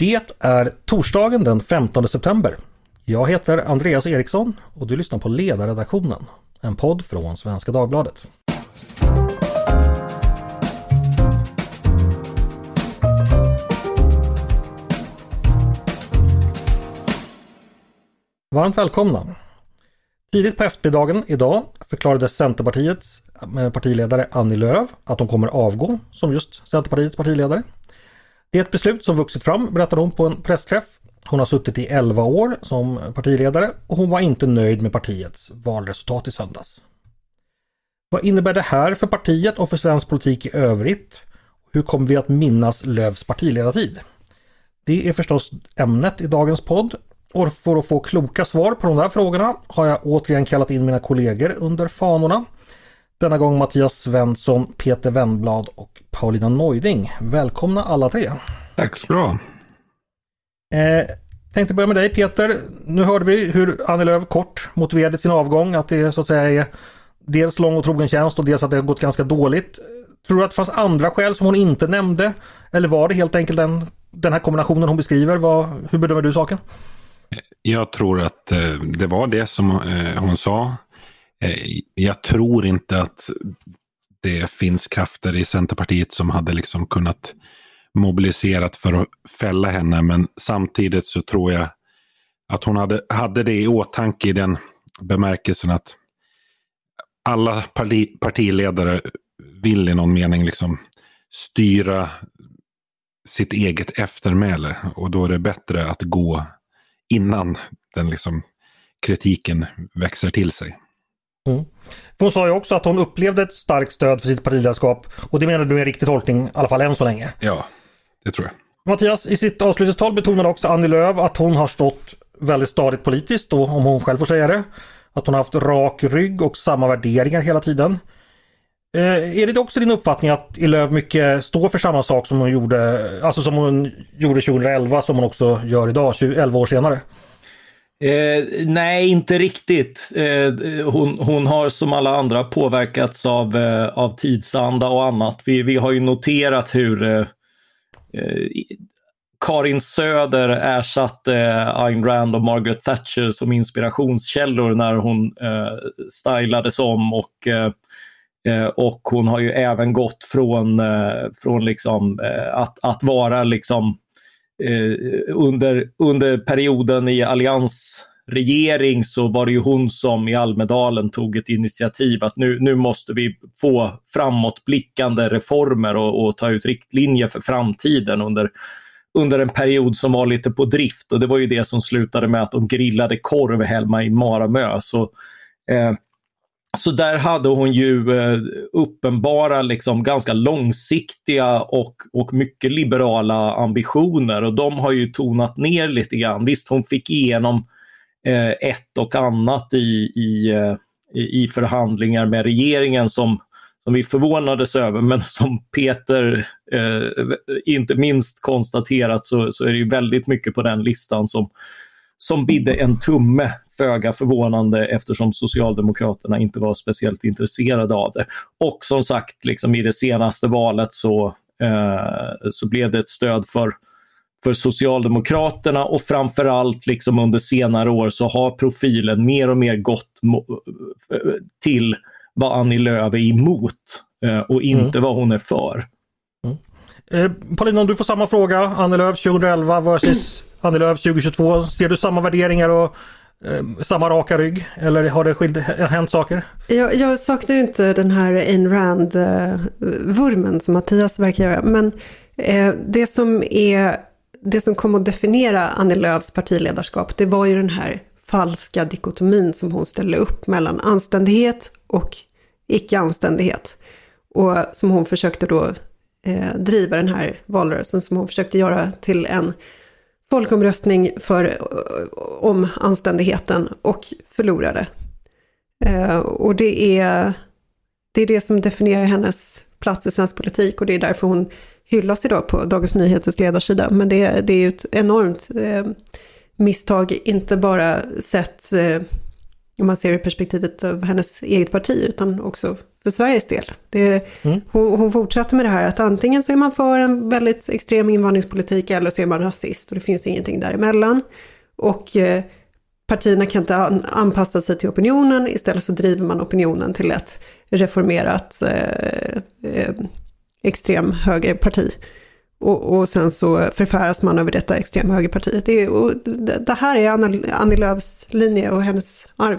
Det är torsdagen den 15 september. Jag heter Andreas Eriksson och du lyssnar på Ledarredaktionen, en podd från Svenska Dagbladet. Varmt välkomna! Tidigt på eftermiddagen idag förklarade Centerpartiets eh, partiledare Annie Lööf att hon kommer avgå som just Centerpartiets partiledare. Det är ett beslut som vuxit fram, berättade hon på en pressträff. Hon har suttit i 11 år som partiledare och hon var inte nöjd med partiets valresultat i söndags. Vad innebär det här för partiet och för svensk politik i övrigt? Hur kommer vi att minnas Lövs partiledartid? Det är förstås ämnet i dagens podd och för att få kloka svar på de där frågorna har jag återigen kallat in mina kollegor under fanorna. Denna gång Mattias Svensson, Peter Wennblad och Paulina Neuding. Välkomna alla tre! Tack så bra! Eh, tänkte börja med dig Peter. Nu hörde vi hur Annie Lööf kort motiverade sin avgång. Att det så att säga är dels lång och trogen tjänst och dels att det har gått ganska dåligt. Tror du att det fanns andra skäl som hon inte nämnde? Eller var det helt enkelt den, den här kombinationen hon beskriver? Vad, hur bedömer du saken? Jag tror att eh, det var det som eh, hon sa. Eh, jag tror inte att det finns krafter i Centerpartiet som hade liksom kunnat mobiliserat för att fälla henne. Men samtidigt så tror jag att hon hade, hade det i åtanke i den bemärkelsen att alla parti, partiledare vill i någon mening liksom styra sitt eget eftermäle. Och då är det bättre att gå innan den liksom kritiken växer till sig. Mm. Hon sa ju också att hon upplevde ett starkt stöd för sitt partiledarskap och det menar du är en riktig tolkning, i alla fall än så länge. Ja, det tror jag. Mattias, i sitt avslutningstal betonade också Annie Lööf att hon har stått väldigt stadigt politiskt, då, om hon själv får säga det. Att hon har haft rak rygg och samma värderingar hela tiden. Eh, är det också din uppfattning att Lööf mycket står för samma sak som hon gjorde, alltså som hon gjorde 2011 som hon också gör idag, 11 år senare? Eh, nej, inte riktigt. Eh, hon, hon, har som alla andra påverkats av, eh, av tidsanda och annat. Vi, vi har ju noterat hur eh, eh, Karin Söder ersatte Ayn Rand och Margaret Thatcher som inspirationskällor när hon eh, stylades om och Eh, eh och hon har ju även gått från, eh, från liksom, eh, att, att vara liksom, Eh, under, under perioden i alliansregering så var det ju hon som i Almedalen tog ett initiativ att nu, nu måste vi få framåtblickande reformer och, och ta ut riktlinjer för framtiden under, under en period som var lite på drift och det var ju det som slutade med att de grillade korv hemma i Maramö. Så, eh, så där hade hon ju eh, uppenbara, liksom, ganska långsiktiga och, och mycket liberala ambitioner och de har ju tonat ner lite grann. Visst, hon fick igenom eh, ett och annat i, i, eh, i förhandlingar med regeringen som, som vi förvånades över, men som Peter eh, inte minst konstaterat så, så är det väldigt mycket på den listan som, som bidde en tumme föga förvånande eftersom Socialdemokraterna inte var speciellt intresserade av det. Och som sagt, liksom i det senaste valet så, eh, så blev det ett stöd för, för Socialdemokraterna och framförallt liksom under senare år så har profilen mer och mer gått till vad Annie Lööf är emot eh, och inte mm. vad hon är för. Mm. Eh, Paulina, om du får samma fråga. Annie Lööf 2011 versus Annie Lööf 2022. Ser du samma värderingar och Eh, samma raka rygg? Eller har det skild, eh, hänt saker? Jag, jag saknar ju inte den här Ayn Rand-vurmen eh, som Mattias verkar göra. Men eh, det som är det som kom att definiera Annie Lööfs partiledarskap, det var ju den här falska dikotomin som hon ställde upp mellan anständighet och icke-anständighet. Och som hon försökte då eh, driva den här valrörelsen, som hon försökte göra till en folkomröstning för, om anständigheten och förlorade. Eh, och det är, det är det som definierar hennes plats i svensk politik och det är därför hon hyllas idag på Dagens Nyheters ledarsida. Men det, det är ju ett enormt eh, misstag, inte bara sett eh, om man ser i perspektivet av hennes eget parti, utan också för Sveriges del. Det, mm. hon, hon, fortsätter med det här att antingen så är man för en väldigt extrem invandringspolitik eller så är man rasist och det finns ingenting däremellan. Och eh, partierna kan inte an, anpassa sig till opinionen, istället så driver man opinionen till ett reformerat eh, eh, extrem högerparti. Och, och sen så förfäras man över detta extrema högerparti. Det, och det här är Annie Lööfs linje och hennes arv.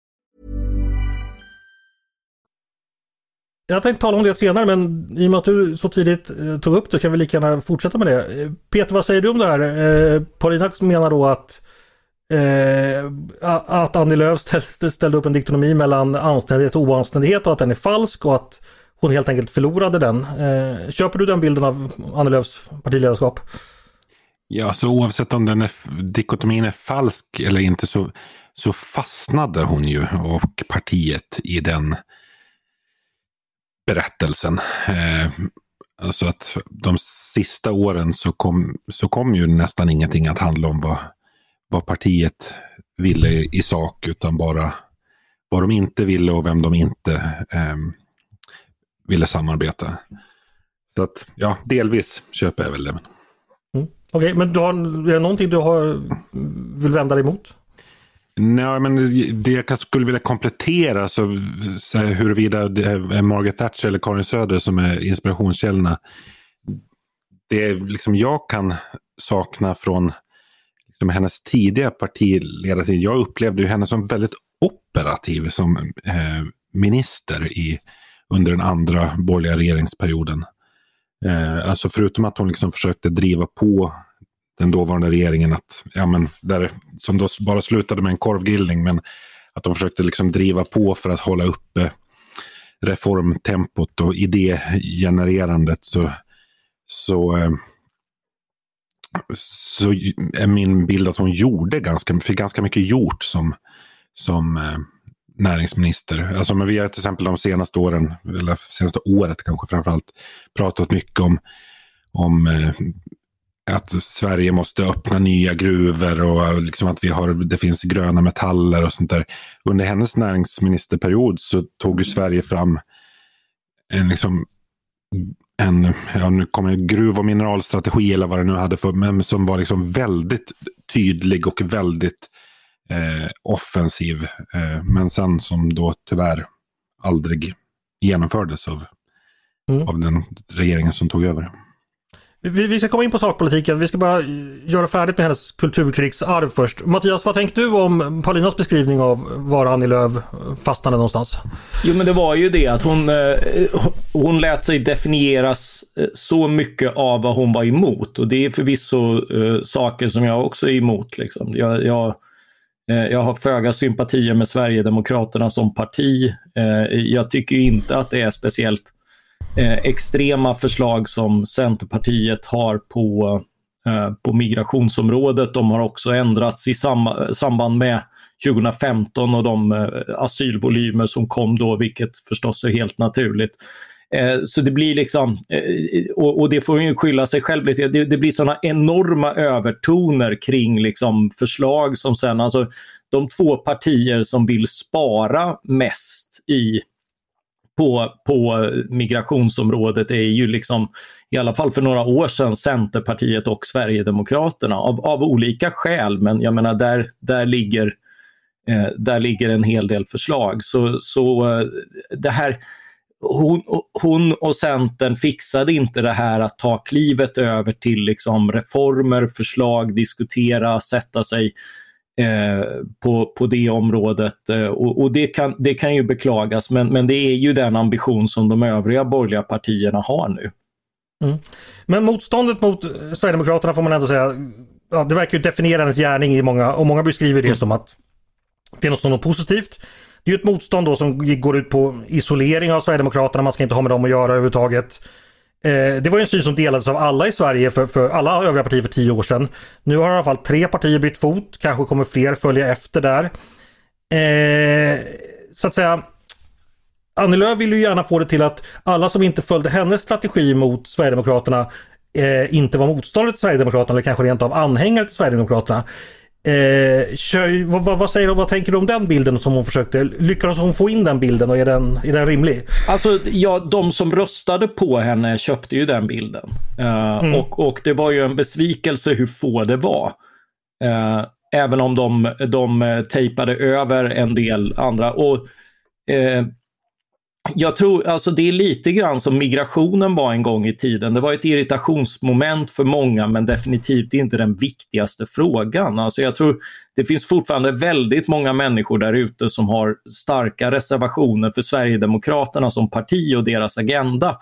Jag tänkte tala om det senare men i och med att du så tidigt eh, tog upp det kan vi lika gärna fortsätta med det. Eh, Peter, vad säger du om det här? Eh, Paulina menar då att Eh, att Annie Lööf ställde, ställde upp en diktonomi mellan anständighet och oanständighet och att den är falsk och att hon helt enkelt förlorade den. Eh, köper du den bilden av Annie Lööfs partiledarskap? Ja, så oavsett om den är, dikotomin är falsk eller inte så, så fastnade hon ju och partiet i den berättelsen. Eh, alltså att de sista åren så kom, så kom ju nästan ingenting att handla om vad vad partiet ville i sak utan bara vad de inte ville och vem de inte eh, ville samarbeta. Så att ja, delvis köper jag väl det. Mm. Okej, okay, men du har, är det någonting du har, vill vända dig emot? Nej, men det jag skulle vilja komplettera, så, så huruvida det är Margaret Thatcher eller Karin Söder som är inspirationskällorna. Det liksom jag kan sakna från liksom, hennes tidiga partiledartid. Jag upplevde ju henne som väldigt operativ som eh, minister i, under den andra borgerliga regeringsperioden. Eh, alltså förutom att hon liksom försökte driva på den dåvarande regeringen att, ja men, där, som då bara slutade med en korvgrillning, men att de försökte liksom driva på för att hålla uppe reformtempot och idégenererandet så, så eh, så är min bild att hon gjorde ganska, fick ganska mycket gjort som, som eh, näringsminister. Alltså, men vi har till exempel de senaste åren, eller senaste året kanske framförallt, pratat mycket om, om eh, att Sverige måste öppna nya gruvor och liksom att vi har, det finns gröna metaller och sånt där. Under hennes näringsministerperiod så tog ju Sverige fram en liksom en, ja, nu kommer gruv och mineralstrategi eller vad det nu hade för, men som var liksom väldigt tydlig och väldigt eh, offensiv. Eh, men sen som då tyvärr aldrig genomfördes av, mm. av den regeringen som tog över. Vi, vi, ska komma in på sakpolitiken. Vi ska bara eh, göra färdigt med hennes kulturkrigsarv först. Mattias, vad tänkte du om Paulinas beskrivning av var Annie Lööf fastnade någonstans? Jo, men det var ju det att hon, eh, hon lät sig definieras eh, så mycket av vad hon var emot. Och det är förvisso saker som jag också är emot. Liksom. Jag, jag, jag har föga sympatier med Sverigedemokraterna som parti. Jag tycker inte att det är speciellt eh, extrema förslag som Centerpartiet har på, eh, på migrationsområdet. De har också ändrats i sam samband med 2015 och de eh, asylvolymer som kom då, vilket förstås är helt naturligt. Eh, så det blir liksom, eh, och, det får ju skylla sig själv lite, det, det blir sådana enorma övertoner kring liksom förslag som sen, alltså de två partier som vill spara mest i på, på migrationsområdet är ju liksom, i alla fall för några år sedan, Centerpartiet och Sverigedemokraterna av, av olika skäl. Men jag menar, där, där, ligger, eh, där ligger en hel del förslag. Så, så eh, det här, hon, hon och Centern fixade inte det här att ta klivet över till liksom reformer, förslag, diskutera, sätta sig Eh, på, på det området. Eh, och, och, det, kan, det kan ju beklagas men, men det är ju den ambition som de övriga borgerliga partierna har nu. Mm. Men motståndet mot Sverigedemokraterna får man ändå säga, ja, det verkar ju definiera hennes gärning i många, och många beskriver det mm. som att det är något som är positivt. det är ett motstånd då som går ut på isolering av Sverigedemokraterna, man ska inte ha med dem att göra överhuvudtaget. Eh, det var en syn som delades av alla i Sverige för, för alla övriga partier för tio år sedan. Nu har i alla fall tre partier bytt fot, kanske kommer fler följa efter där. Eh, så att säga, Annie Lööf vill ju gärna få det till att alla som inte följde hennes strategi mot Sverigedemokraterna eh, inte var motståndare till Sverigedemokraterna eller kanske rent av anhängare till Sverigedemokraterna. Eh, kör, vad, vad, säger du, vad tänker du om den bilden som hon försökte? Lyckades hon få in den bilden och är den, är den rimlig? Alltså, ja, de som röstade på henne köpte ju den bilden. Uh, mm. och, och det var ju en besvikelse hur få det var. Uh, även om de, de tejpade över en del andra. Och uh, jag tror, alltså det är lite grann som migrationen var en gång i tiden. Det var ett irritationsmoment för många men definitivt inte den viktigaste frågan. Alltså jag tror det finns fortfarande väldigt många människor där ute som har starka reservationer för Sverigedemokraterna som parti och deras agenda.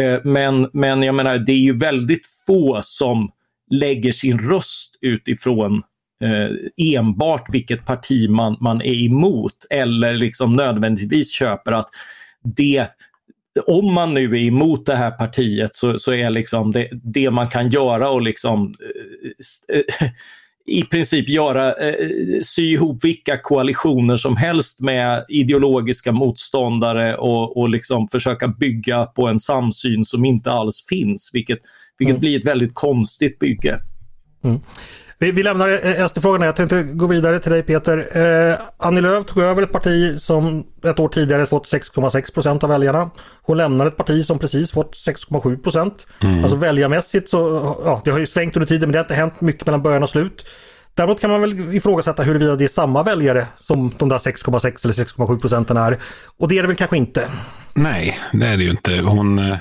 Eh, men, men jag menar, det är ju väldigt få som lägger sin röst utifrån eh, enbart vilket parti man, man är emot eller liksom nödvändigtvis köper att det om man nu är emot det här partiet så, så är liksom det, det man kan göra och liksom eh, eh, i princip göra, eh, sy ihop vilka koalitioner som helst med ideologiska motståndare och, och liksom försöka bygga på en samsyn som inte alls finns, vilket, vilket mm. blir ett väldigt konstigt bygge. Mm. Vi, vi lämnar eh, SD-frågorna. Jag tänkte gå vidare till dig Peter. Eh, Annie Lööf tog över ett parti som ett år tidigare fått 6,6 procent av väljarna. Hon lämnar ett parti som precis fått 6,7 procent. Mm. Alltså väljarmässigt så, ja det har ju svängt under tiden men det har inte hänt mycket mellan början och slut. Däremot kan man väl ifrågasätta huruvida det är samma väljare som de där 6,6 eller 6,7 procenten är. Och det är det väl kanske inte? Nej, det är det ju inte. Hon eh,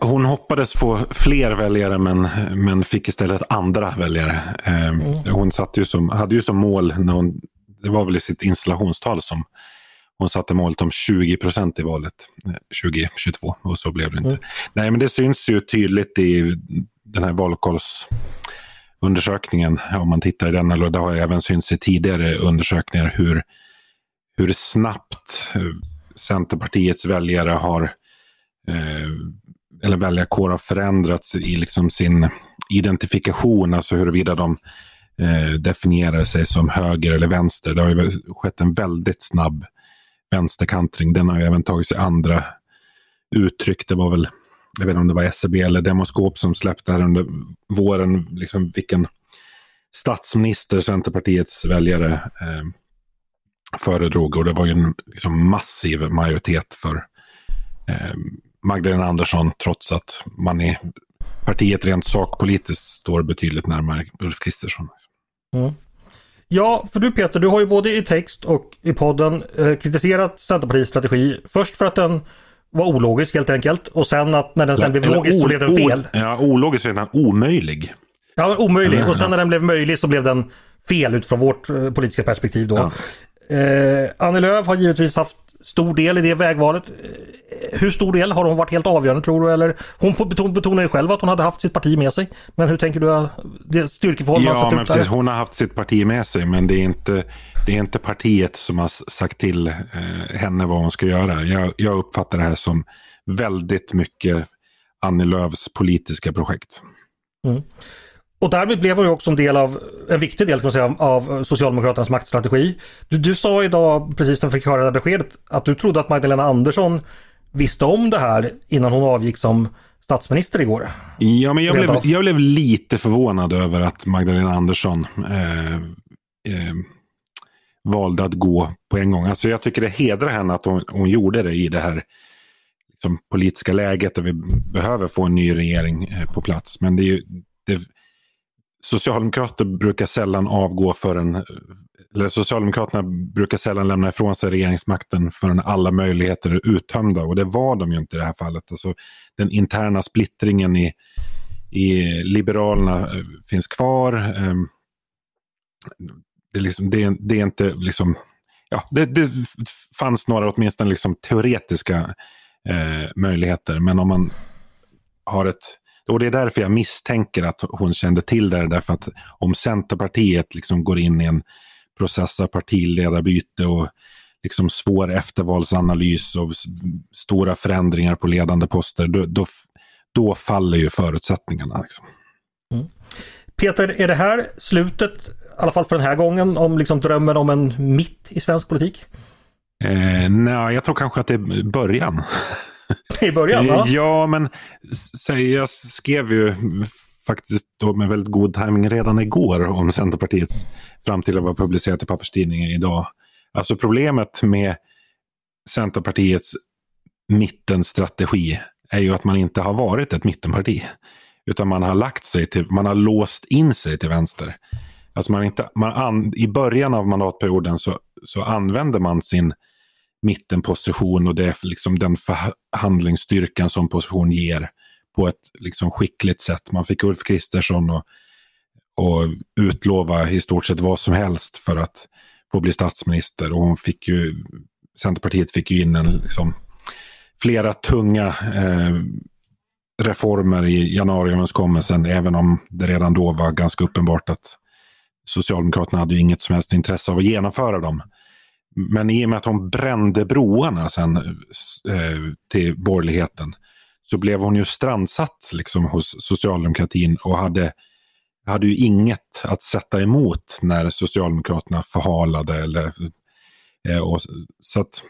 hon hoppades få fler väljare men, men fick istället andra väljare. Ehm, mm. Hon satt ju som, hade ju som mål, när hon, det var väl i sitt installationstal som hon satte målet om 20 procent i valet 2022 eh, och så blev det inte. Mm. Nej men det syns ju tydligt i den här valkorvsundersökningen om man tittar i den, eller det har även synts i tidigare undersökningar hur, hur snabbt eh, Centerpartiets väljare har eh, eller väljarkår har förändrats i liksom sin identifikation, alltså huruvida de eh, definierar sig som höger eller vänster. Det har ju skett en väldigt snabb vänsterkantring. Den har ju även tagit sig andra uttryck. Det var väl, jag vet inte om det var SCB eller Demoskop som släppte här under våren, liksom vilken statsminister Centerpartiets väljare eh, föredrog. Och det var ju en liksom, massiv majoritet för eh, Magdalena Andersson trots att man i partiet rent sakpolitiskt står betydligt närmare Ulf Kristersson. Mm. Ja, för du Peter, du har ju både i text och i podden eh, kritiserat Centerpartiets strategi. Först för att den var ologisk helt enkelt och sen att när den sen ja, blev logisk så blev den fel. Ja, ologisk redan omöjlig. Ja, omöjlig och sen när den blev möjlig så blev den fel utifrån vårt eh, politiska perspektiv då. Ja. Eh, Annie Lööf har givetvis haft stor del i det vägvalet. Eh, hur stor del? Har hon varit helt avgörande tror du? Eller, hon betonar ju själv att hon hade haft sitt parti med sig. Men hur tänker du det styrkeförhållande Ja, men precis. Hon har haft sitt parti med sig men det är inte, det är inte partiet som har sagt till eh, henne vad hon ska göra. Jag, jag uppfattar det här som väldigt mycket Annie Lööfs politiska projekt. Mm. Och därmed blev hon ju också en del av, en viktig del ska man säga, av Socialdemokraternas maktstrategi. Du, du sa idag, precis när vi fick höra det här beskedet, att du trodde att Magdalena Andersson visste om det här innan hon avgick som statsminister igår. Ja, men jag, blev, jag blev lite förvånad över att Magdalena Andersson eh, eh, valde att gå på en gång. Alltså jag tycker det hedrar henne att hon, hon gjorde det i det här liksom, politiska läget där vi behöver få en ny regering eh, på plats. Men det är ju, det, Socialdemokrater brukar sällan avgå förrän, eller Socialdemokraterna brukar sällan lämna ifrån sig regeringsmakten förrän alla möjligheter är uttömda och det var de ju inte i det här fallet. Alltså, den interna splittringen i, i Liberalerna eh, finns kvar. Ehm, det, är liksom, det, det är inte liksom, ja, det, det fanns några åtminstone liksom teoretiska eh, möjligheter men om man har ett och det är därför jag misstänker att hon kände till det. Därför att om Centerpartiet liksom går in i en processa partiledarbyte och liksom svår eftervalsanalys och stora förändringar på ledande poster, då, då, då faller ju förutsättningarna. Liksom. Mm. Peter, är det här slutet, i alla fall för den här gången, om liksom drömmen om en mitt i svensk politik? Eh, nej, jag tror kanske att det är början. I början? Ja, ja men jag skrev ju faktiskt då med väldigt god timing redan igår om Centerpartiets fram till att vara publicerat i papperstidningen idag. Alltså problemet med Centerpartiets mittenstrategi är ju att man inte har varit ett mittenparti. Utan man har lagt sig till, man har låst in sig till vänster. Alltså man inte, man an, I början av mandatperioden så, så använder man sin mittenposition och det är liksom den förhandlingsstyrkan som position ger på ett liksom skickligt sätt. Man fick Ulf Kristersson och, och utlova i stort sett vad som helst för att få bli statsminister. Och hon fick ju, Centerpartiet fick ju in en, liksom, flera tunga eh, reformer i januariöverenskommelsen, även om det redan då var ganska uppenbart att Socialdemokraterna hade inget som helst intresse av att genomföra dem. Men i och med att hon brände broarna sen eh, till borgerligheten så blev hon ju strandsatt liksom, hos socialdemokratin och hade, hade ju inget att sätta emot när Socialdemokraterna förhalade. Eller, eh, och, så att,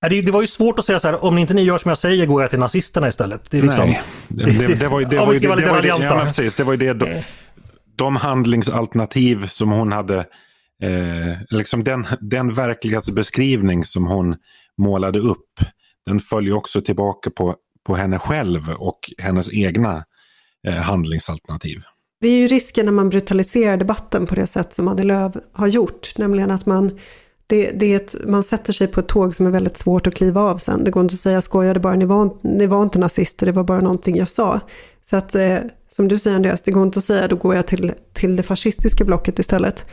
det, det var ju svårt att säga så här, om inte ni gör som jag säger går jag till nazisterna istället. Det är liksom, Nej, det, det, det var ju det. Var ju, det, var ja, precis, det var ju det. De, de handlingsalternativ som hon hade, eh, liksom den, den verklighetsbeskrivning som hon målade upp, den följer också tillbaka på på henne själv och hennes egna eh, handlingsalternativ. Det är ju risken när man brutaliserar debatten på det sätt som Annie Lööf har gjort, nämligen att man det, det är ett, man sätter sig på ett tåg som är väldigt svårt att kliva av sen. Det går inte att säga skojade bara, ni var, ni var inte nazister, det var bara någonting jag sa. Så att, eh, som du säger Andreas, det går inte att säga då går jag till, till det fascistiska blocket istället.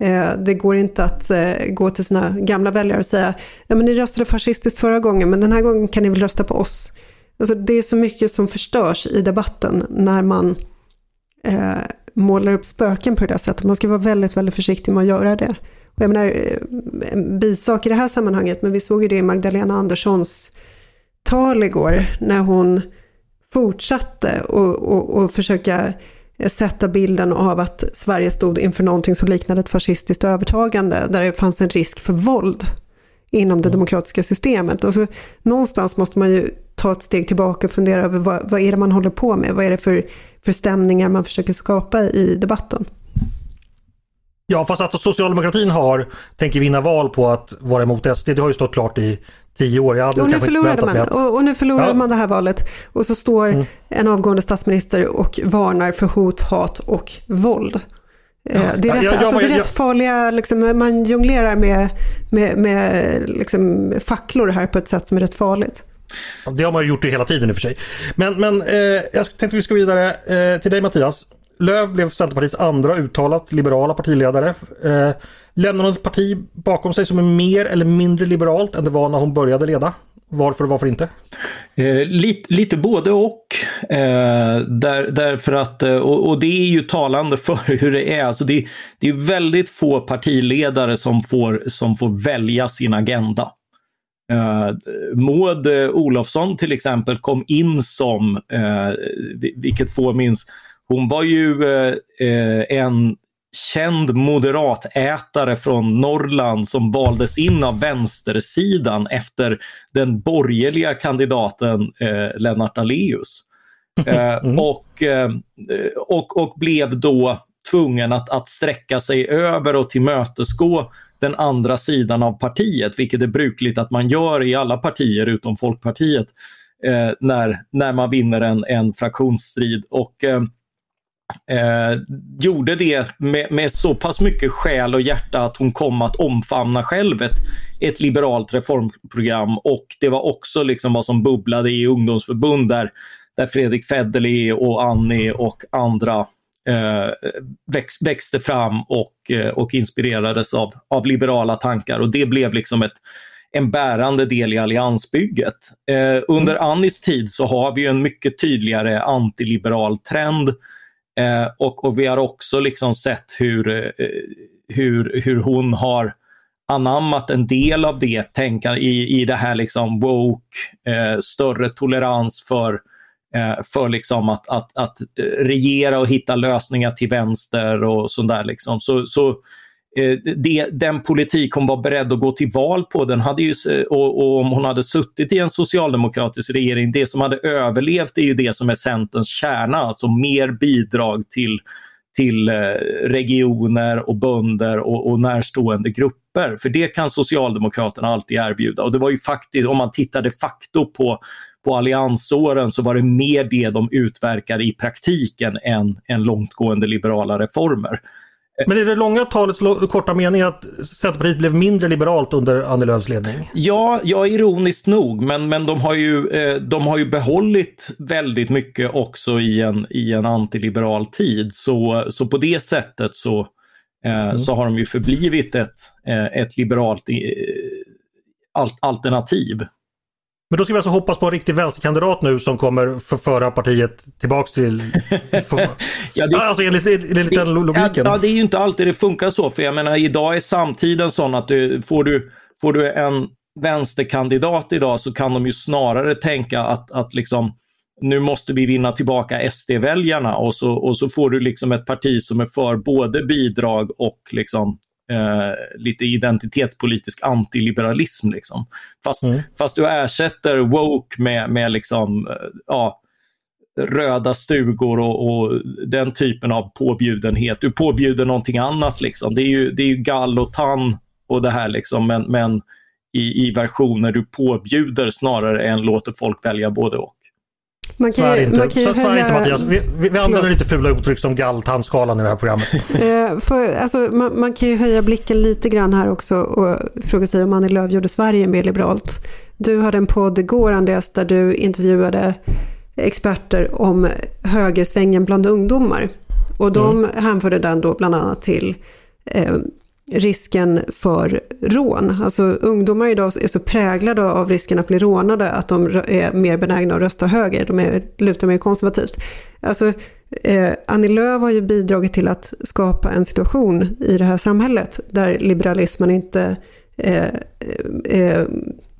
Eh, det går inte att eh, gå till sina gamla väljare och säga, ja men ni röstade fascistiskt förra gången, men den här gången kan ni väl rösta på oss. Alltså det är så mycket som förstörs i debatten när man eh, målar upp spöken på det där sättet. Man ska vara väldigt, väldigt försiktig med att göra det. Och jag menar, eh, en bisak i det här sammanhanget, men vi såg ju det i Magdalena Anderssons tal igår, när hon fortsatte och, försöka sätta bilden av att Sverige stod inför någonting som liknade ett fascistiskt övertagande, där det fanns en risk för våld inom det demokratiska systemet. Alltså, någonstans måste man ju ta ett steg tillbaka och fundera över vad, vad är det man håller på med? Vad är det för, för stämningar man försöker skapa i debatten? Ja, fast att socialdemokratin har, tänker vinna val på att vara emot SD, det har ju stått klart i tio år. Jag hade och, nu förlorade man, att... och, och, nu förlorade ja. man det här valet. Och så står mm. en avgående statsminister och varnar för hot, hat och våld. Eh, det är rätt, ja, ja, alltså, det är rätt farliga, liksom, man jonglerar med, med, med liksom, facklor här på ett sätt som är rätt farligt. Det har man ju gjort det hela tiden i och för sig. Men, men eh, jag tänkte vi ska vidare eh, till dig Mattias. Löv blev Centerpartiets andra uttalat liberala partiledare. Eh, lämnar hon ett parti bakom sig som är mer eller mindre liberalt än det var när hon började leda? Varför och varför inte? Eh, lite, lite både och. Eh, där, därför att, eh, och, och, det är ju talande för hur det är. Alltså det, det är väldigt få partiledare som får, som får välja sin agenda. Eh, Maud eh, Olofsson till exempel kom in som, eh, vilket få minns, hon var ju eh, en känd moderatätare från Norrland som valdes in av vänstersidan efter den borgerliga kandidaten eh, Lennart Daléus. Eh, mm. och, eh, och, och blev då tvungen att, att sträcka sig över och tillmötesgå den andra sidan av partiet, vilket är brukligt att man gör i alla partier utom Folkpartiet eh, när, när man vinner en, en fraktionsstrid. Och, eh, gjorde det med, med, så pass mycket själ och hjärta att hon kom att omfamna själv ett, ett liberalt reformprogram och det var också liksom vad som bubblade i ungdomsförbund där, där Fredrik Federley och Annie och andra eh, väx, växte fram och, eh, och inspirerades av, av liberala tankar och det blev liksom ett en bärande del i alliansbygget. Eh, under mm. Annis tid så har vi en mycket tydligare antiliberal trend Eh, och, och, vi har också liksom sett hur, eh, hur, hur hon har anammat en del av det tänka i, i det här liksom woke, eh, större tolerans för, eh, för liksom att, att, att eh, regera och hitta lösningar till vänster och sånt där. Liksom. Så, så eh, Eh, det, den politik hon var beredd att gå till val på, den hade ju, och, och, om hon hade suttit i en socialdemokratisk regering, det som hade överlevt är ju det som är Centerns kärna, alltså mer bidrag till till eh, regioner och bönder och, och närstående grupper. För det kan Socialdemokraterna alltid erbjuda. Och det var ju faktiskt, om man tittar de facto på, på alliansåren så var det mer det de utverkade i praktiken än, än långtgående liberala reformer. Men är det långa talets korta mening att Centerpartiet blev mindre liberalt under Annie Lööfs ledning? Ja, ja ironiskt nog, men, men de, har ju, eh, de har ju behållit väldigt mycket också i en, i en antiliberal tid. Så, så på det sättet så, eh, mm. så har de ju förblivit ett, eh, ett liberalt alternativ. Men då ska vi alltså hoppas på en riktig vänsterkandidat nu som kommer förföra partiet tillbaks till... För, ja, det, alltså enligt, enligt den logiken. Ja, det är ju inte alltid det funkar så. För jag menar idag är samtiden sån att du, får, du, får du en vänsterkandidat idag så kan de ju snarare tänka att, att liksom nu måste vi vinna tillbaka SD-väljarna och så, och så får du liksom ett parti som är för både bidrag och liksom eh, lite identitetspolitisk antiliberalism. Liksom. Fast, mm. fast du ersätter woke med, med liksom, eh, ja, röda stugor och, och, den typen av påbjudenhet. Du påbjuder någonting annat. Liksom. Det är ju, det är ju gall och tann och det här, liksom, men, men i, i versioner du påbjuder snarare än låter folk välja både och. Man kan ju, inte, man kan ju höja... inte Mattias. Vi, vi, vi använder lite fula uttryck som galltandskalan i det här programmet. Eh, för, alltså, man, man, kan ju höja blicken lite grann här också och fråga sig om Annie Lööf gjorde Sverige mer liberalt. Du hade en podd igår Andreas där du intervjuade experter om högersvängen bland ungdomar. Och de mm. hänförde den då bland annat till eh, risken för rån. Alltså ungdomar idag är så präglade av risken att bli rånade att de är mer benägna att rösta höger, de är, lutar mer konservativt. Alltså, eh, Annie Lööf har ju bidragit till att skapa en situation i det här samhället där liberalismen inte eh, eh,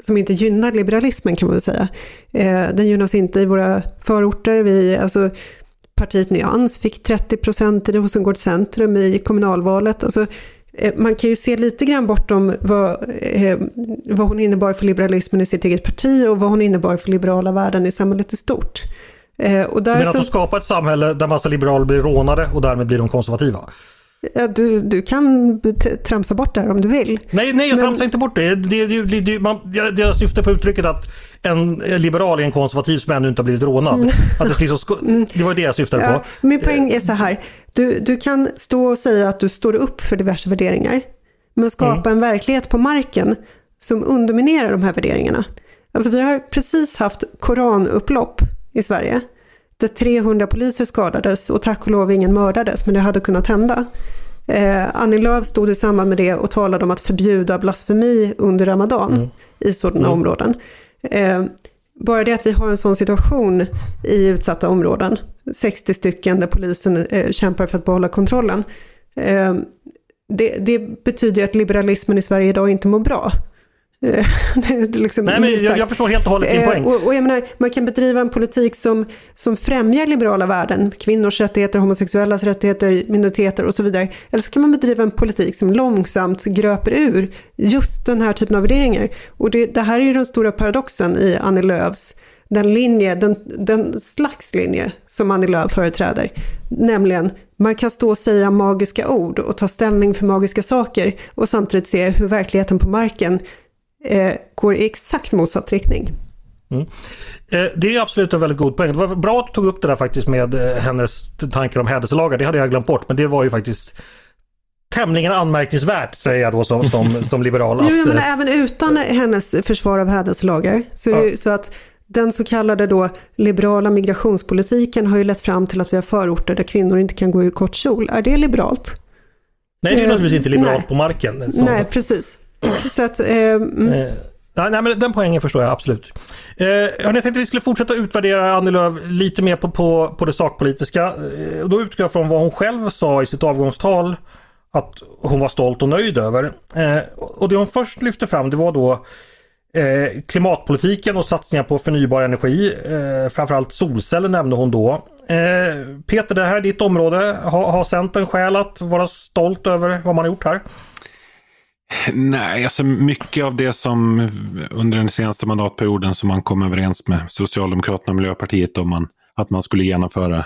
som inte gynnar liberalismen kan man väl säga. Eh, den gynnas inte i våra förorter. Vi, alltså, partiet Nyans fick 30 procent i Rosengårds centrum i kommunalvalet. Alltså, man kan ju se lite grann bortom vad, eh, vad hon innebar för liberalismen i sitt eget parti och vad hon innebar för liberala värden i samhället i stort. Eh, och där Men att så... skapa ett samhälle där massa liberaler blir rånade och därmed blir de konservativa? Ja, du, du kan tramsa bort det här om du vill. Nej, nej jag Men... tramsar inte bort det. Det, det, det, man, jag syftar på uttrycket att en liberal är en konservativ som ännu inte har blivit rånad. Mm. Att det, liksom, det var det jag syftade ja, på. Min poäng är så här. Du, du kan stå och säga att du står upp för diverse värderingar. Men skapa mm. en verklighet på marken som underminerar de här värderingarna. Alltså vi har precis haft koranupplopp i Sverige. Där 300 poliser skadades och tack och lov ingen mördades, men det hade kunnat hända. Eh, Annie Lööf stod i samband med det och talade om att förbjuda blasfemi under Ramadan mm. i sådana mm. områden. Eh, bara det att vi har en sån situation i utsatta områden, 60 stycken där polisen eh, kämpar för att behålla kontrollen. Eh, det, det, betyder att liberalismen i Sverige idag inte mår bra. Eh, liksom Nej, men jag, jag, förstår helt och hållet din poäng. Och, och jag menar, man kan bedriva en politik som, som främjar liberala värden, kvinnors rättigheter, homosexuellas rättigheter, minoriteter och så vidare. Eller så kan man bedriva en politik som långsamt gröper ur just den här typen av värderingar. Och det, det här är ju den stora paradoxen i Annie Lööfs den linje, den, den slags linje som Annie Lööf företräder. Nämligen, man kan stå och säga magiska ord och ta ställning för magiska saker och samtidigt se hur verkligheten på marken eh, går i exakt motsatt riktning. Mm. Eh, det är absolut en väldigt god poäng. Det var bra att du tog upp det där faktiskt med eh, hennes tankar om hädelselagar. Det hade jag glömt bort men det var ju faktiskt tämligen anmärkningsvärt säger jag då som, som, som liberal. Att, jo, men även utan hennes försvar av hädelselagar. Så, ja. så att den så kallade då liberala migrationspolitiken har ju lett fram till att vi har förorter där kvinnor inte kan gå i kort kjol. Är det liberalt? Nej, det är naturligtvis inte liberalt nej. på marken. Så. Nej, precis. Så att, eh, mm. eh, nej, men den poängen förstår jag absolut. Eh, jag tänkte att vi skulle fortsätta utvärdera Annie Lööf lite mer på, på, på det sakpolitiska. Eh, då utgår jag från vad hon själv sa i sitt avgångstal att hon var stolt och nöjd över. Eh, och det hon först lyfte fram det var då eh, klimatpolitiken och satsningar på förnybar energi. Eh, framförallt solceller nämnde hon då. Eh, Peter, det här är ditt område. Ha, har Centern skäl att vara stolt över vad man har gjort här? Nej, alltså mycket av det som under den senaste mandatperioden som man kom överens med Socialdemokraterna och Miljöpartiet om man, att man skulle genomföra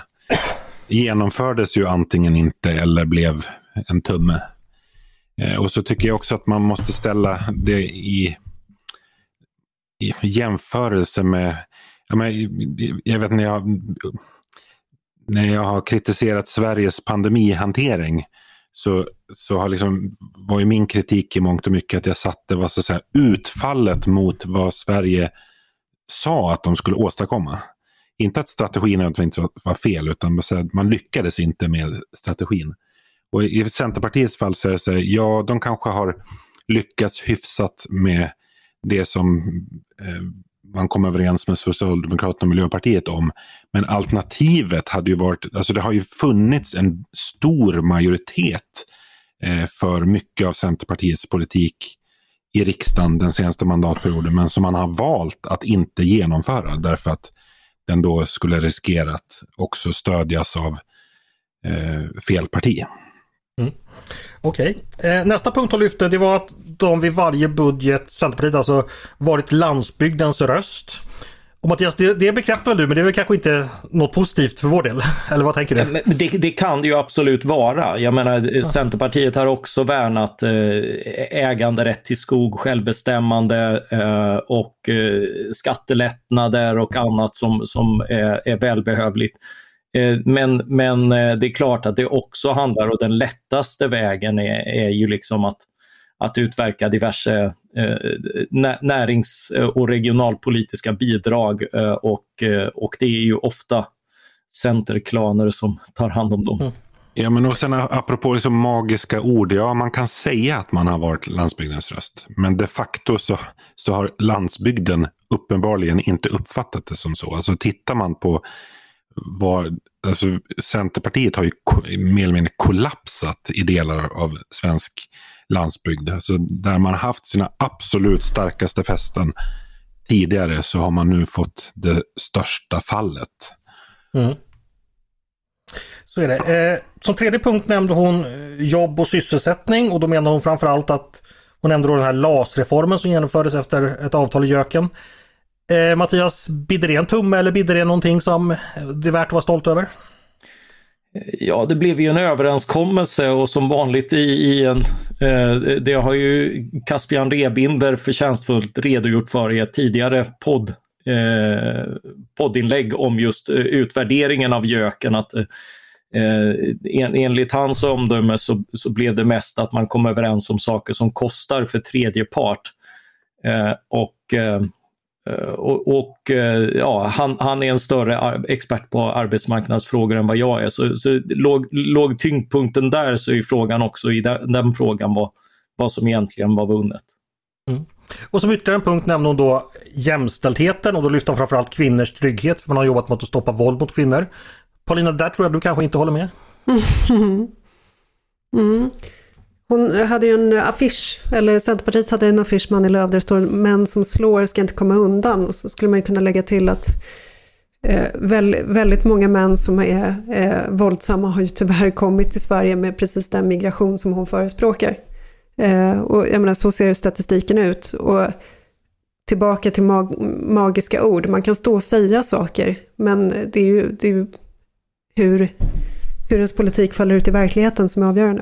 genomfördes ju antingen inte eller blev en tumme. Eh, och så tycker jag också att man måste ställa det i, i jämförelse med, jag, men, jag vet när jag, när jag har kritiserat Sveriges pandemihantering så, så har liksom, var ju min kritik i mångt och mycket att jag satte vad så att säga, utfallet mot vad Sverige sa att de skulle åstadkomma. Inte att strategin nödvändigtvis var fel, utan man lyckades inte med strategin. Och I Centerpartiets fall så är det så här, ja de kanske har lyckats hyfsat med det som eh, man kom överens med Socialdemokraterna och Miljöpartiet om. Men alternativet hade ju varit, alltså det har ju funnits en stor majoritet eh, för mycket av Centerpartiets politik i riksdagen den senaste mandatperioden men som man har valt att inte genomföra därför att den då skulle riskera att också stödjas av eh, fel parti. Mm. Okej. Okay. Eh, nästa punkt hon lyfte det var att de vid varje budget, Centerpartiet alltså, varit landsbygdens röst. Och Mattias, det, det bekräftar väl du, men det är väl kanske inte något positivt för vår del? Eller vad tänker du? Det, det kan det ju absolut vara. Jag menar, ja. Centerpartiet har också värnat eh, äganderätt till skog, självbestämmande eh, och eh, skattelättnader och annat som, som är, är välbehövligt. Eh, men, men eh, det är klart att det också handlar, och den lättaste vägen är, är ju liksom att, att utverka diverse eh, närings och regionalpolitiska bidrag och, och det är ju ofta centerklaner som tar hand om dem. Mm. Ja, men och sen apropå liksom magiska ord. Ja, man kan säga att man har varit landsbygdens röst. Men de facto så, så har landsbygden uppenbarligen inte uppfattat det som så. Alltså tittar man på var, alltså Centerpartiet har ju mer eller mindre kollapsat i delar av svensk landsbygd. Alltså där man haft sina absolut starkaste fästen tidigare så har man nu fått det största fallet. Mm. Så är det. Eh, som tredje punkt nämnde hon eh, jobb och sysselsättning och då menar hon framförallt att hon nämnde då den här LAS-reformen som genomfördes efter ett avtal i Jöken. Eh, Mattias, bidde det en tumme eller bidde det någonting som det är värt att vara stolt över? Eh, ja, det blev ju en överenskommelse och som vanligt i, i en... Eh, det har ju Caspian Rebinder förtjänstfullt redogjort för i ett tidigare podd, eh, poddinlägg om just eh, utvärderingen av JÖKen. Att, eh, en, enligt hans omdöme så, så blev det mest att man kom överens om saker som kostar för tredje part. Eh, och Eh, och, och eh, ja, han, han, är en större expert på arbetsmarknadsfrågor än vad jag är. Så, så låg, låg tyngdpunkten där så är frågan också i den, den frågan vad, vad som egentligen var vunnet. Mm. Och som ytterligare en punkt nämnde hon då jämställdheten och då lyfte hon framförallt kvinnors trygghet för man har jobbat med att stoppa våld mot kvinnor. Paulina, där tror jag du kanske inte håller med? Mm. Hon hade ju en affisch, eller Centerpartiet hade en affisch med Annie Lööf där det står män som slår ska inte komma undan. Och så skulle man ju kunna lägga till att eh, väldigt, väldigt många män som är eh, våldsamma har ju tyvärr kommit till Sverige med precis den migration som hon förespråkar. Eh, och jag menar, så ser statistiken ut. Och tillbaka till mag magiska ord, man kan stå och säga saker, men det är ju, det är ju hur, hur ens politik faller ut i verkligheten som är avgörande.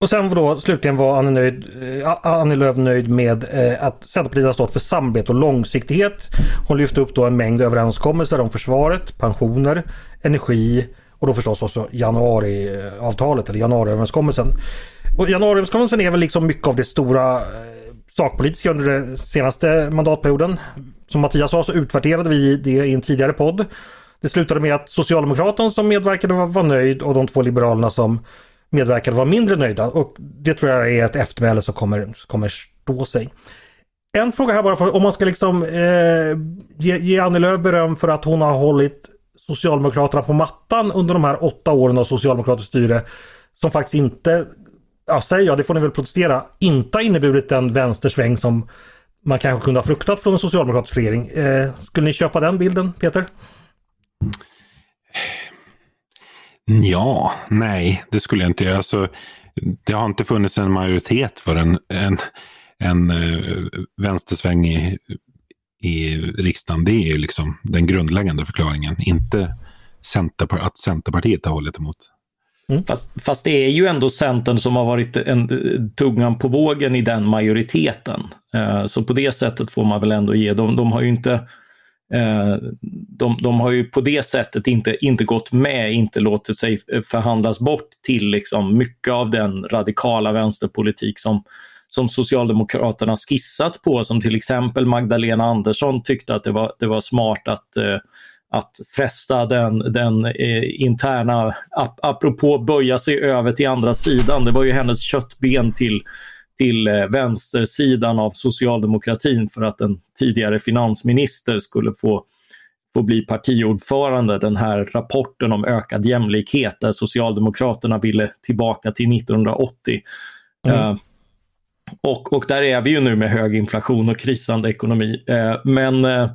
Och sen då slutligen var Annie, nöjd, eh, Annie Lööf nöjd med eh, att Centerpartiet har stått för samarbete och långsiktighet. Hon lyfte upp då en mängd överenskommelser om försvaret, pensioner, energi och då förstås också januariavtalet eller januariöverenskommelsen. Och januariöverenskommelsen är väl liksom mycket av det stora eh, sakpolitiska under den senaste mandatperioden. Som Mattias sa så utvärderade vi det i en tidigare podd. Det slutade med att Socialdemokraterna som medverkade var, var nöjd och de två Liberalerna som medverkade var mindre nöjda. Och det tror jag är ett eftermäle som kommer, kommer stå sig. En fråga här bara, för om man ska liksom eh, ge, ge Annie Lööf beröm för att hon har hållit Socialdemokraterna på mattan under de här åtta åren av socialdemokratiskt styre. Som faktiskt inte, ja säger jag, det får ni väl protestera, inte har inneburit den vänstersväng som man kanske kunde ha fruktat från en socialdemokratisk regering. Eh, skulle ni köpa den bilden, Peter? Ja, nej, det skulle jag inte göra. Alltså, det har inte funnits en majoritet för en, en, en uh, vänstersväng i, i riksdagen. Det är ju liksom den grundläggande förklaringen. Inte Centerpar att Centerpartiet har hållit emot. Mm. Fast, fast, det är ju ändå Centern som har varit en, tungan på vågen i den majoriteten. Uh, så på det sättet får man väl ändå ge dem. De har ju inte Eh, Eh, de, de, har ju på det sättet inte, inte gått med, inte låtit sig förhandlas bort till liksom mycket av den radikala vänsterpolitik som, som Socialdemokraterna skissat på, som till exempel Magdalena Andersson tyckte att det var, det var smart att eh, att fresta den, den eh, interna, ap apropå böja sig över till andra sidan, det var ju hennes köttben till till eh, vänstersidan av socialdemokratin för att en tidigare finansminister skulle få, få bli partiordförande. Den här rapporten om ökad jämlikhet där Socialdemokraterna ville tillbaka till 1980. Mm. Uh, och, och där är vi ju nu med hög inflation och krisande ekonomi. Uh, men Eh,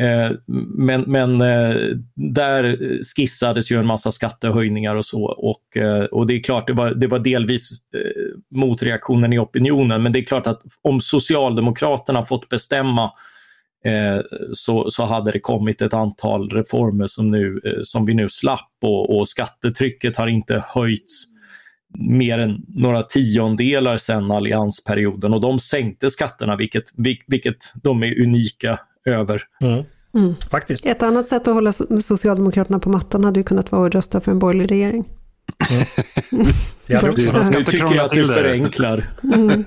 Eh, men, men eh, där skissades ju en massa skattehöjningar och så och, eh, och det är klart, det var, det var delvis motreaktionen i opinionen, men det är klart att om Socialdemokraterna fått bestämma så, så hade det kommit ett antal reformer som, nu, som vi nu slapp och, och skattetrycket har inte höjts mer än några tiondelar sedan alliansperioden och de sänkte skatterna, vilket, vilket de är unika över. Mm. Mm. Faktiskt. Ett annat sätt att hålla Socialdemokraterna på mattan hade ju kunnat vara att rösta för en borgerlig regering. Mm. ja, du, nu tycker jag att du förenklar. Mm.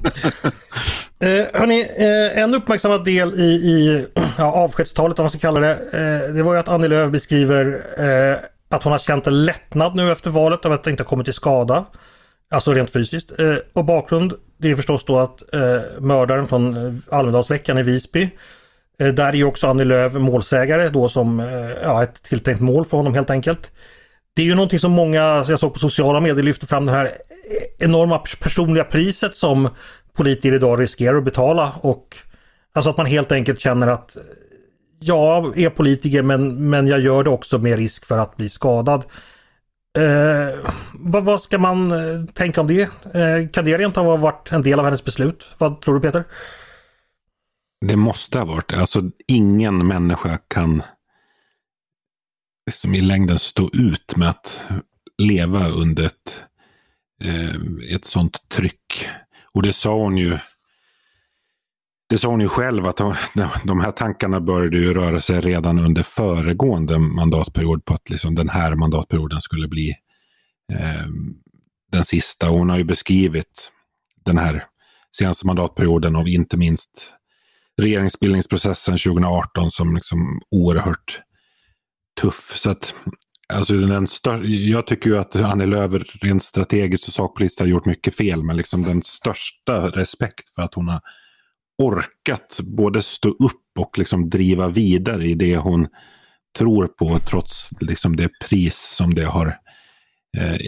eh, hörni, eh, en uppmärksammad del i, i ja, avskedstalet, om man ska kalla det, eh, det var ju att Annie Lööf beskriver eh, att hon har känt en lättnad nu efter valet av att det inte har kommit till skada. Alltså rent fysiskt. Och bakgrund, det är förstås då att mördaren från Almedalsveckan i Visby Eh, där är ju också Annie Lööf målsägare då som eh, ja, ett tilltänkt mål för honom helt enkelt. Det är ju någonting som många, alltså jag såg på sociala medier, lyfter fram det här enorma personliga priset som politiker idag riskerar att betala och alltså att man helt enkelt känner att jag är politiker men, men jag gör det också med risk för att bli skadad. Eh, vad, vad, ska man eh, tänka om det? Eh, kan det rent ha varit en del av hennes beslut? Vad tror du Peter? Det måste ha varit Alltså ingen människa kan liksom i längden stå ut med att leva under ett, eh, ett sånt tryck. Och det sa hon ju det sa hon ju själv att de här tankarna började ju röra sig redan under föregående mandatperiod på att liksom den här mandatperioden skulle bli eh, den sista. Hon har ju beskrivit den här senaste mandatperioden av inte minst regeringsbildningsprocessen 2018 som liksom oerhört tuff. Så att, alltså den stör, jag tycker ju att Annie Lööf rent strategiskt och sakpolitiskt har gjort mycket fel. Men liksom den största respekt för att hon har orkat både stå upp och liksom driva vidare i det hon tror på trots liksom det pris som det har eh,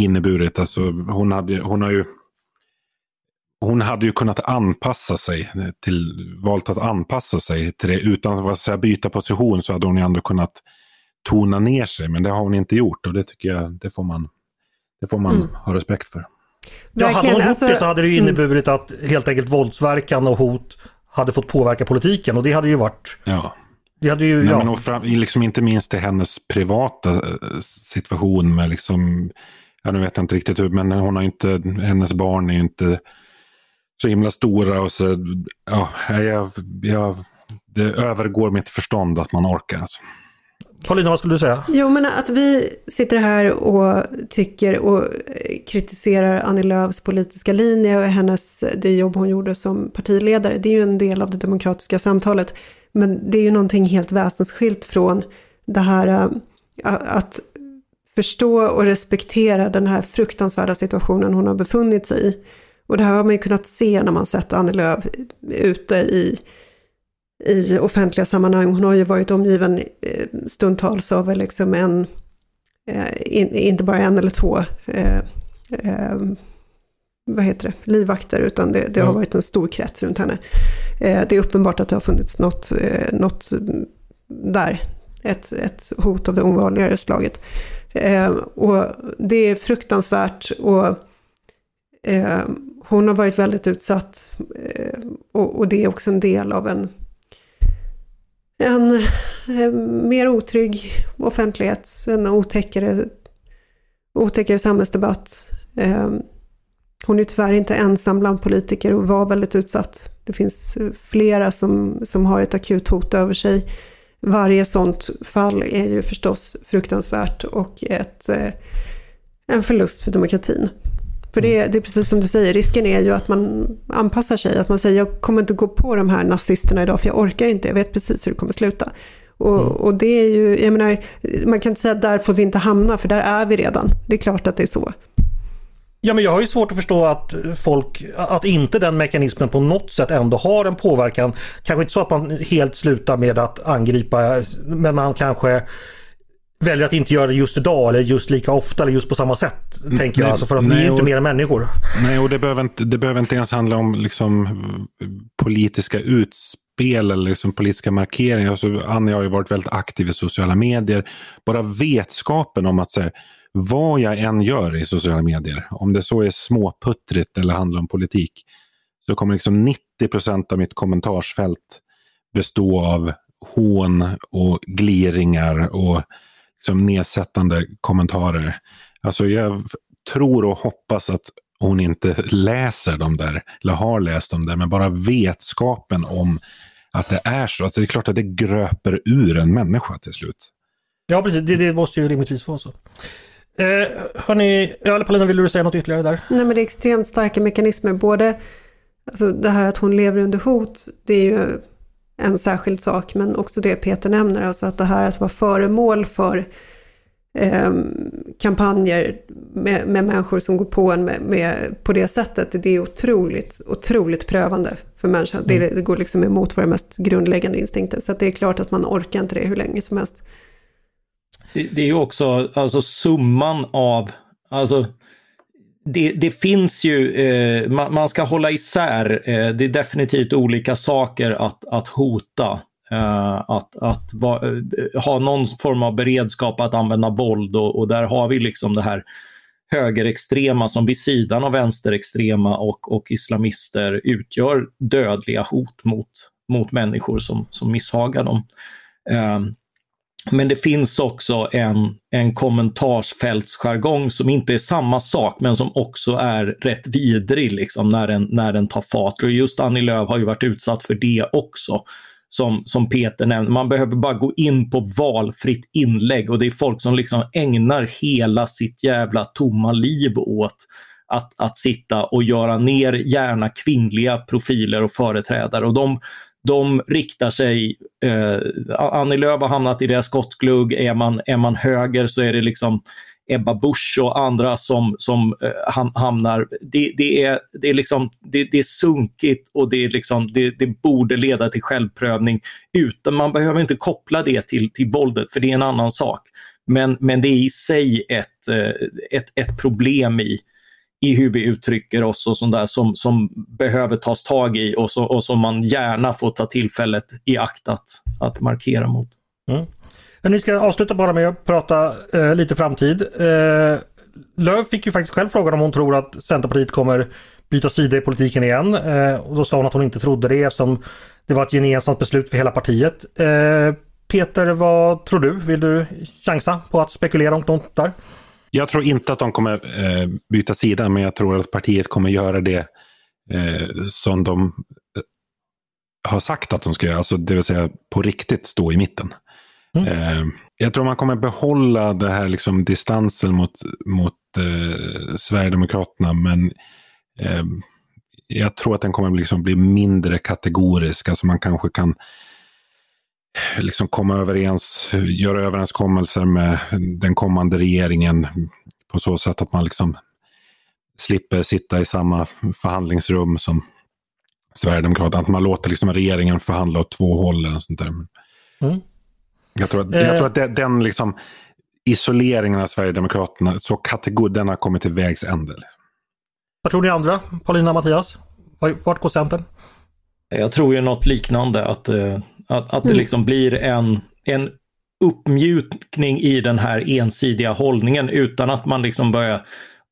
inneburit. Alltså, hon, hade, hon har ju hon hade ju kunnat anpassa sig till, valt att anpassa sig till det utan att säga, byta position så hade hon ju ändå kunnat tona ner sig. Men det har hon inte gjort och det tycker jag det får man, det får man mm. ha respekt för. Ja, hade hon gjort alltså, det så hade det ju mm. inneburit mm. att helt enkelt våldsverkan och hot hade fått påverka politiken och det hade ju varit... Ja. Det hade ju, Nej, ja. men fram, liksom inte minst i hennes privata eh, situation med liksom ja nu vet jag inte riktigt hur, men hon har inte, hennes barn är ju inte så himla stora och så, ja, jag, jag, det övergår mitt förstånd att man orkar. Alltså. Paulina, vad skulle du säga? Jo, men att vi sitter här och tycker och kritiserar Annie Lööfs politiska linje och hennes, det jobb hon gjorde som partiledare, det är ju en del av det demokratiska samtalet. Men det är ju någonting helt väsensskilt från det här äh, att förstå och respektera den här fruktansvärda situationen hon har befunnit sig i. Och det här har man ju kunnat se när man sett Annie Lööf ute i i offentliga sammanhang. Hon har ju varit omgiven eh, stundtals av liksom en, eh, inte bara en eller två, eh, vad heter det, livvakter, utan det, det har varit en stor krets runt henne. det är uppenbart att det har funnits något, något där, ett, ett hot av det ovanligare slaget. och det är fruktansvärt och hon har varit väldigt utsatt eh, och, och det är också en del av en en eh, mer otrygg offentlighet, en otäckare, otäckare samhällsdebatt. Eh, hon är tyvärr inte ensam bland politiker och var väldigt utsatt. Det finns eh, flera som, som har ett akut hot över sig. Varje sånt fall är ju förstås fruktansvärt och ett, eh, en förlust för demokratin. För det, det, är precis som du säger, risken är ju att man anpassar sig. Att man säger, jag kommer inte gå på de här nazisterna idag för jag orkar inte, jag vet precis hur det kommer sluta. Och, mm. och det är ju, jag menar, man kan inte säga att där får vi inte hamna, för där är vi redan. Det är klart att det är så. Ja men jag har ju svårt att förstå att folk, att inte den mekanismen på något sätt ändå har en påverkan. Kanske inte så att man helt slutar med att angripa, men man kanske väljer att inte göra det just idag eller just lika ofta eller just på samma sätt. Mm, tänker jag, alltså för att nej, vi är inte mer än människor. Nej, och det behöver inte, det behöver inte ens handla om liksom, politiska utspel eller liksom, politiska markeringar. Alltså, Annie har ju varit väldigt aktiv i sociala medier. Bara vetskapen om att så här, vad jag än gör i sociala medier, om det så är småputtrigt eller handlar om politik, så kommer liksom 90 procent av mitt kommentarsfält bestå av hån och gliringar och liksom nedsättande kommentarer. Alltså jag tror och hoppas att hon inte läser dem där, eller har läst dem där, men bara vetskapen om att det är så. Alltså det är klart att det gröper ur en människa till slut. Ja, precis. Det, det måste ju rimligtvis vara så. Eh, hörni, eller Paulina, vill du säga något ytterligare där? Nej, men det är extremt starka mekanismer. Både alltså det här att hon lever under hot, det är ju en särskild sak, men också det Peter nämner, alltså att det här att vara föremål för eh, kampanjer med, med, människor som går på en med, med, på det sättet, det är otroligt, otroligt prövande för människan. Mm. Det, det, går liksom emot våra mest grundläggande instinkter, så det är klart att man orkar inte det hur länge som helst. Det, det är ju också alltså summan av, alltså det, det, finns ju, eh, man, man, ska hålla isär, eh, det är definitivt olika saker att, att hota. Eh, att att va, eh, ha någon form av beredskap att använda våld och, och, där har vi liksom det här högerextrema som vid sidan av vänsterextrema och, och islamister utgör dödliga hot mot, mot människor som, som misshagar dem. Eh, men det finns också en, en kommentarsfältsjargong som inte är samma sak men som också är rätt vidrig liksom, när, den, när den tar fart. Och just Annie Lööf har ju varit utsatt för det också. Som, som Peter nämnde, man behöver bara gå in på valfritt inlägg och det är folk som liksom ägnar hela sitt jävla tomma liv åt att, att sitta och göra ner gärna kvinnliga profiler och företrädare. Och de, de riktar sig, eh, Annie Lööf har hamnat i deras skottglugg, är man, är man höger så är det liksom Ebba Busch och andra som, som eh, hamnar, det, det, är, det, är liksom, det, det, är sunkigt och det, är liksom, det, det borde leda till självprövning. Utan, man behöver inte koppla det till, till våldet för det är en annan sak. Men, men det är i sig ett, eh, ett, ett problem i, i hur vi uttrycker oss och sånt där som, som behöver tas tag i och, så, och som man gärna får ta tillfället i akt att, att markera mot. Mm. Men vi ska avsluta bara med att prata eh, lite framtid. Eh, Löv fick ju faktiskt själv frågan om hon tror att Centerpartiet kommer byta sida i politiken igen. Eh, och då sa hon att hon inte trodde det eftersom det var ett gemensamt beslut för hela partiet. Eh, Peter, vad tror du? Vill du chansa på att spekulera om något där? Jag tror inte att de kommer eh, byta sida, men jag tror att partiet kommer göra det eh, som de eh, har sagt att de ska göra. Alltså, det vill säga på riktigt stå i mitten. Mm. Eh, jag tror man kommer behålla det här liksom, distansen mot, mot eh, Sverigedemokraterna, men eh, jag tror att den kommer liksom bli mindre kategorisk. Alltså man kanske kan liksom komma överens, göra överenskommelser med den kommande regeringen på så sätt att man liksom slipper sitta i samma förhandlingsrum som Sverigedemokraterna. Att man låter liksom regeringen förhandla åt två håll. Och sånt där. Mm. Jag tror att, jag tror att den liksom, isoleringen av Sverigedemokraterna, så kategor, den har kommit till vägs ände. Vad tror ni andra? Paulina och Mattias? Vart går Centern? Jag tror ju något liknande, att, eh, att, att det mm. liksom blir en, en uppmjukning i den här ensidiga hållningen utan att man liksom börjar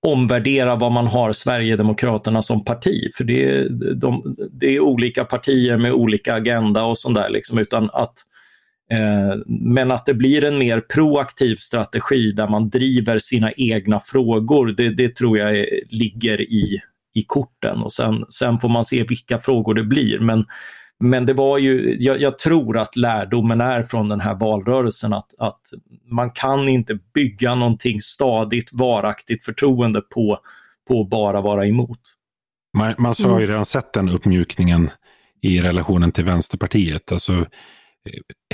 omvärdera vad man har Sverigedemokraterna som parti. För det är, de, det är olika partier med olika agenda och sånt där. Liksom, utan att, eh, men att det blir en mer proaktiv strategi där man driver sina egna frågor, det, det tror jag är, ligger i, i korten. Och sen, sen får man se vilka frågor det blir. Men men det var ju, jag, jag, tror att lärdomen är från den här valrörelsen att, att man kan inte bygga någonting stadigt, varaktigt förtroende på, på att bara vara emot. Man, man har ju mm. redan sett den uppmjukningen i relationen till Vänsterpartiet. Alltså,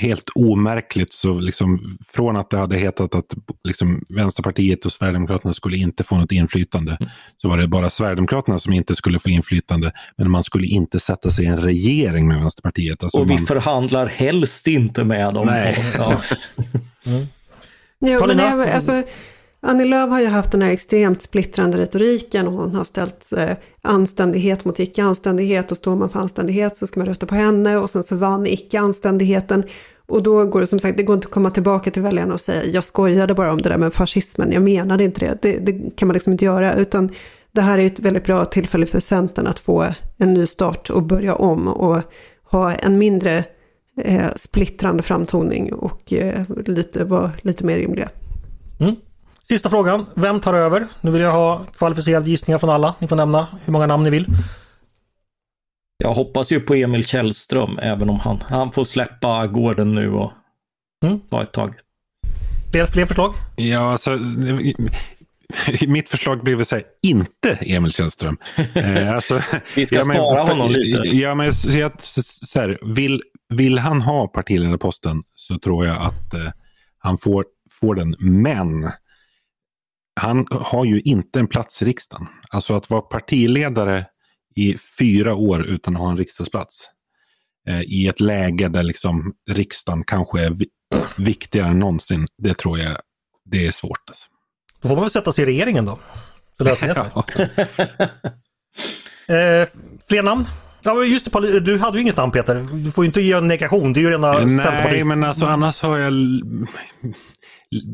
helt omärkligt så liksom från att det hade hetat att liksom Vänsterpartiet och Sverigedemokraterna skulle inte få något inflytande mm. så var det bara Sverigedemokraterna som inte skulle få inflytande men man skulle inte sätta sig i en regering med Vänsterpartiet. Alltså och vi man... förhandlar helst inte med dem. Nej. Ja. mm. Jo, men jag, alltså, Annie Lööf har ju haft den här extremt splittrande retoriken och hon har ställt eh, anständighet mot icke-anständighet och står man för anständighet så ska man rösta på henne och sen så vann icke-anständigheten. Och då går det som sagt, det går inte att komma tillbaka till väljarna och säga jag skojade bara om det där med fascismen, jag menade inte det. Det, det kan man liksom inte göra, utan det här är ett väldigt bra tillfälle för Centern att få en ny start och börja om och ha en mindre eh, splittrande framtoning och eh, lite, vara lite mer rimliga. Mm. Sista frågan. Vem tar över? Nu vill jag ha kvalificerade gissningar från alla. Ni får nämna hur många namn ni vill. Jag hoppas ju på Emil Källström, även om han, han får släppa gården nu och mm. ta ett tag. Fler, fler förslag? Ja, alltså, mitt förslag blev så här, inte Emil Källström. Eh, alltså, Vi ska ja, men, spara honom lite. Ja, men, så, jag, så här, vill, vill han ha partiledarposten så tror jag att eh, han får, får den. Men han har ju inte en plats i riksdagen. Alltså att vara partiledare i fyra år utan att ha en riksdagsplats. Eh, I ett läge där liksom riksdagen kanske är vi viktigare än någonsin. Det tror jag det är svårt. Alltså. Då får man väl sätta sig i regeringen då. Så löser det eh, Fler namn? Ja, just det, du hade ju inget namn Peter. Du får ju inte ge en negation, det är ju rena Nej, men alltså annars har jag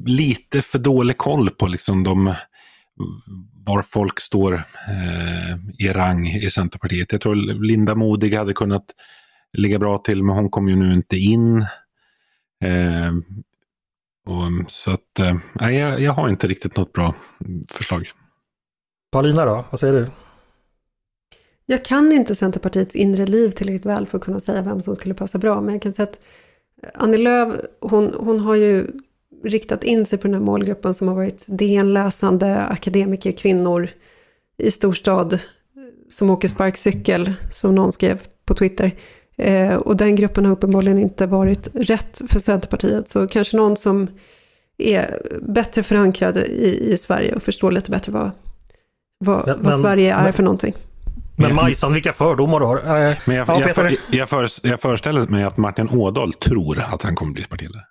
lite för dålig koll på liksom de, var folk står eh, i rang i Centerpartiet. Jag tror Linda Modig hade kunnat ligga bra till, men hon kom ju nu inte in. Eh, och, så att, eh, jag, jag har inte riktigt något bra förslag. Paulina då, vad säger du? Jag kan inte Centerpartiets inre liv tillräckligt väl för att kunna säga vem som skulle passa bra. Men jag kan säga att Annie Lööf, hon, hon har ju riktat in sig på den här målgruppen som har varit DN-läsande akademiker, kvinnor i storstad som åker sparkcykel, som någon skrev på Twitter. Eh, och den gruppen har uppenbarligen inte varit rätt för Centerpartiet. Så kanske någon som är bättre förankrad i, i Sverige och förstår lite bättre vad, vad, men, vad Sverige är men, för någonting. Men Majsan, vilka fördomar du har. Eh, men jag, ja, jag, för, jag, för, jag föreställer mig att Martin Ådahl tror att han kommer bli partiledare.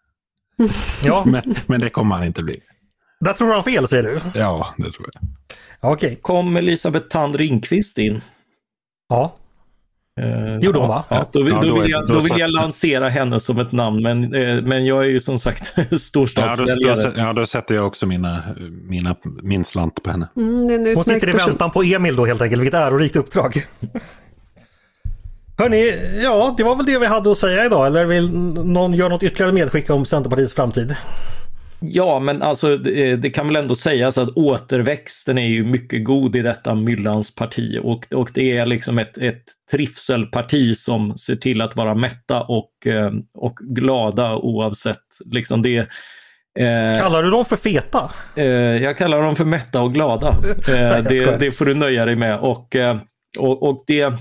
Ja. men, men det kommer han inte bli. Där tror han fel säger du? Ja, det tror jag. Okej. Okay. Kom Elisabeth Tand Ringqvist in? Ja. Uh, gjorde hon va? Ja, då, vill, ja, då, då, vill jag, då, vill jag lansera henne som ett namn, men, eh, men jag är ju som sagt storstadsväljare. Ja, ja, då sätter jag också mina, mina, min slant på henne. Mm, hon sitter i väntan på Emil då helt enkelt, vilket ärorikt uppdrag. Hörni, ja det var väl det vi hade att säga idag. Eller vill någon göra något ytterligare medskick om Centerpartiets framtid? Ja, men alltså det, det kan väl ändå sägas att återväxten är ju mycket god i detta myllans parti och, och det är liksom ett, ett trivselparti som ser till att vara mätta och, eh, och glada oavsett liksom det. Eh, kallar du dem för feta? Eh, jag kallar dem för mätta och glada. Eh, det, det, får du nöja dig med. Och, eh, och, och det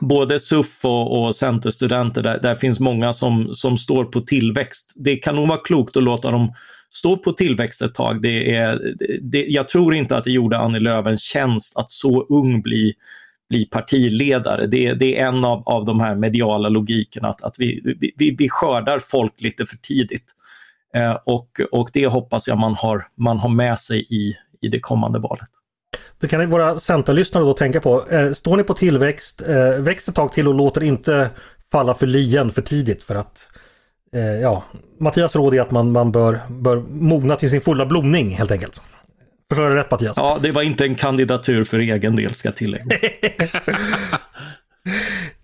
både SUF och, och Centerstudenter, där, där finns många som, som står på tillväxt. Det kan nog vara klokt att låta dem stå på tillväxt ett tag. Det är, det, jag tror inte att det gjorde Annie Lööf en tjänst att så ung bli, bli partiledare. Det, det är en av, av de här mediala logikerna, att, att vi, vi, vi skördar folk lite för tidigt. Eh, och, och det hoppas jag man har, man har med sig i, i det kommande valet. Det kan våra centerlyssnare då tänka på. Eh, står ni på tillväxt, eh, väx ett tag till och låter inte falla för lien för tidigt för att eh, ja, Mattias råd är att man, man bör, bör mogna till sin fulla blomning helt enkelt. Förstår jag rätt Mattias? Ja, det var inte en kandidatur för egen del ska tilläggas.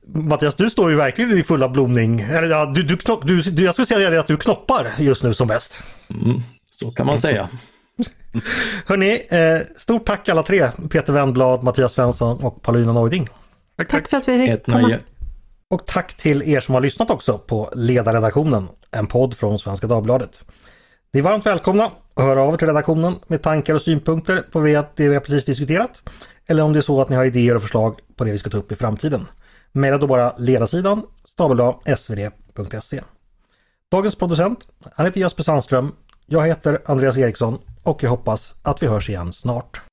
Mattias, du står ju verkligen i fulla blomning. Eller, ja, du, du, du, du, jag skulle säga att du knoppar just nu som bäst. Mm, så kan man säga. Hörni, eh, stort tack alla tre. Peter Wendblad, Mattias Svensson och Paulina Neuding. Tack, tack. för att vi fick komma. Och tack till er som har lyssnat också på Ledarredaktionen, en podd från Svenska Dagbladet. Ni är varmt välkomna att höra av er till redaktionen med tankar och synpunkter på det vi har precis diskuterat. Eller om det är så att ni har idéer och förslag på det vi ska ta upp i framtiden. Maila då bara ledarsidan snabel svd.se. Dagens producent, han heter Jesper Sandström. Jag heter Andreas Eriksson och jag hoppas att vi hörs igen snart.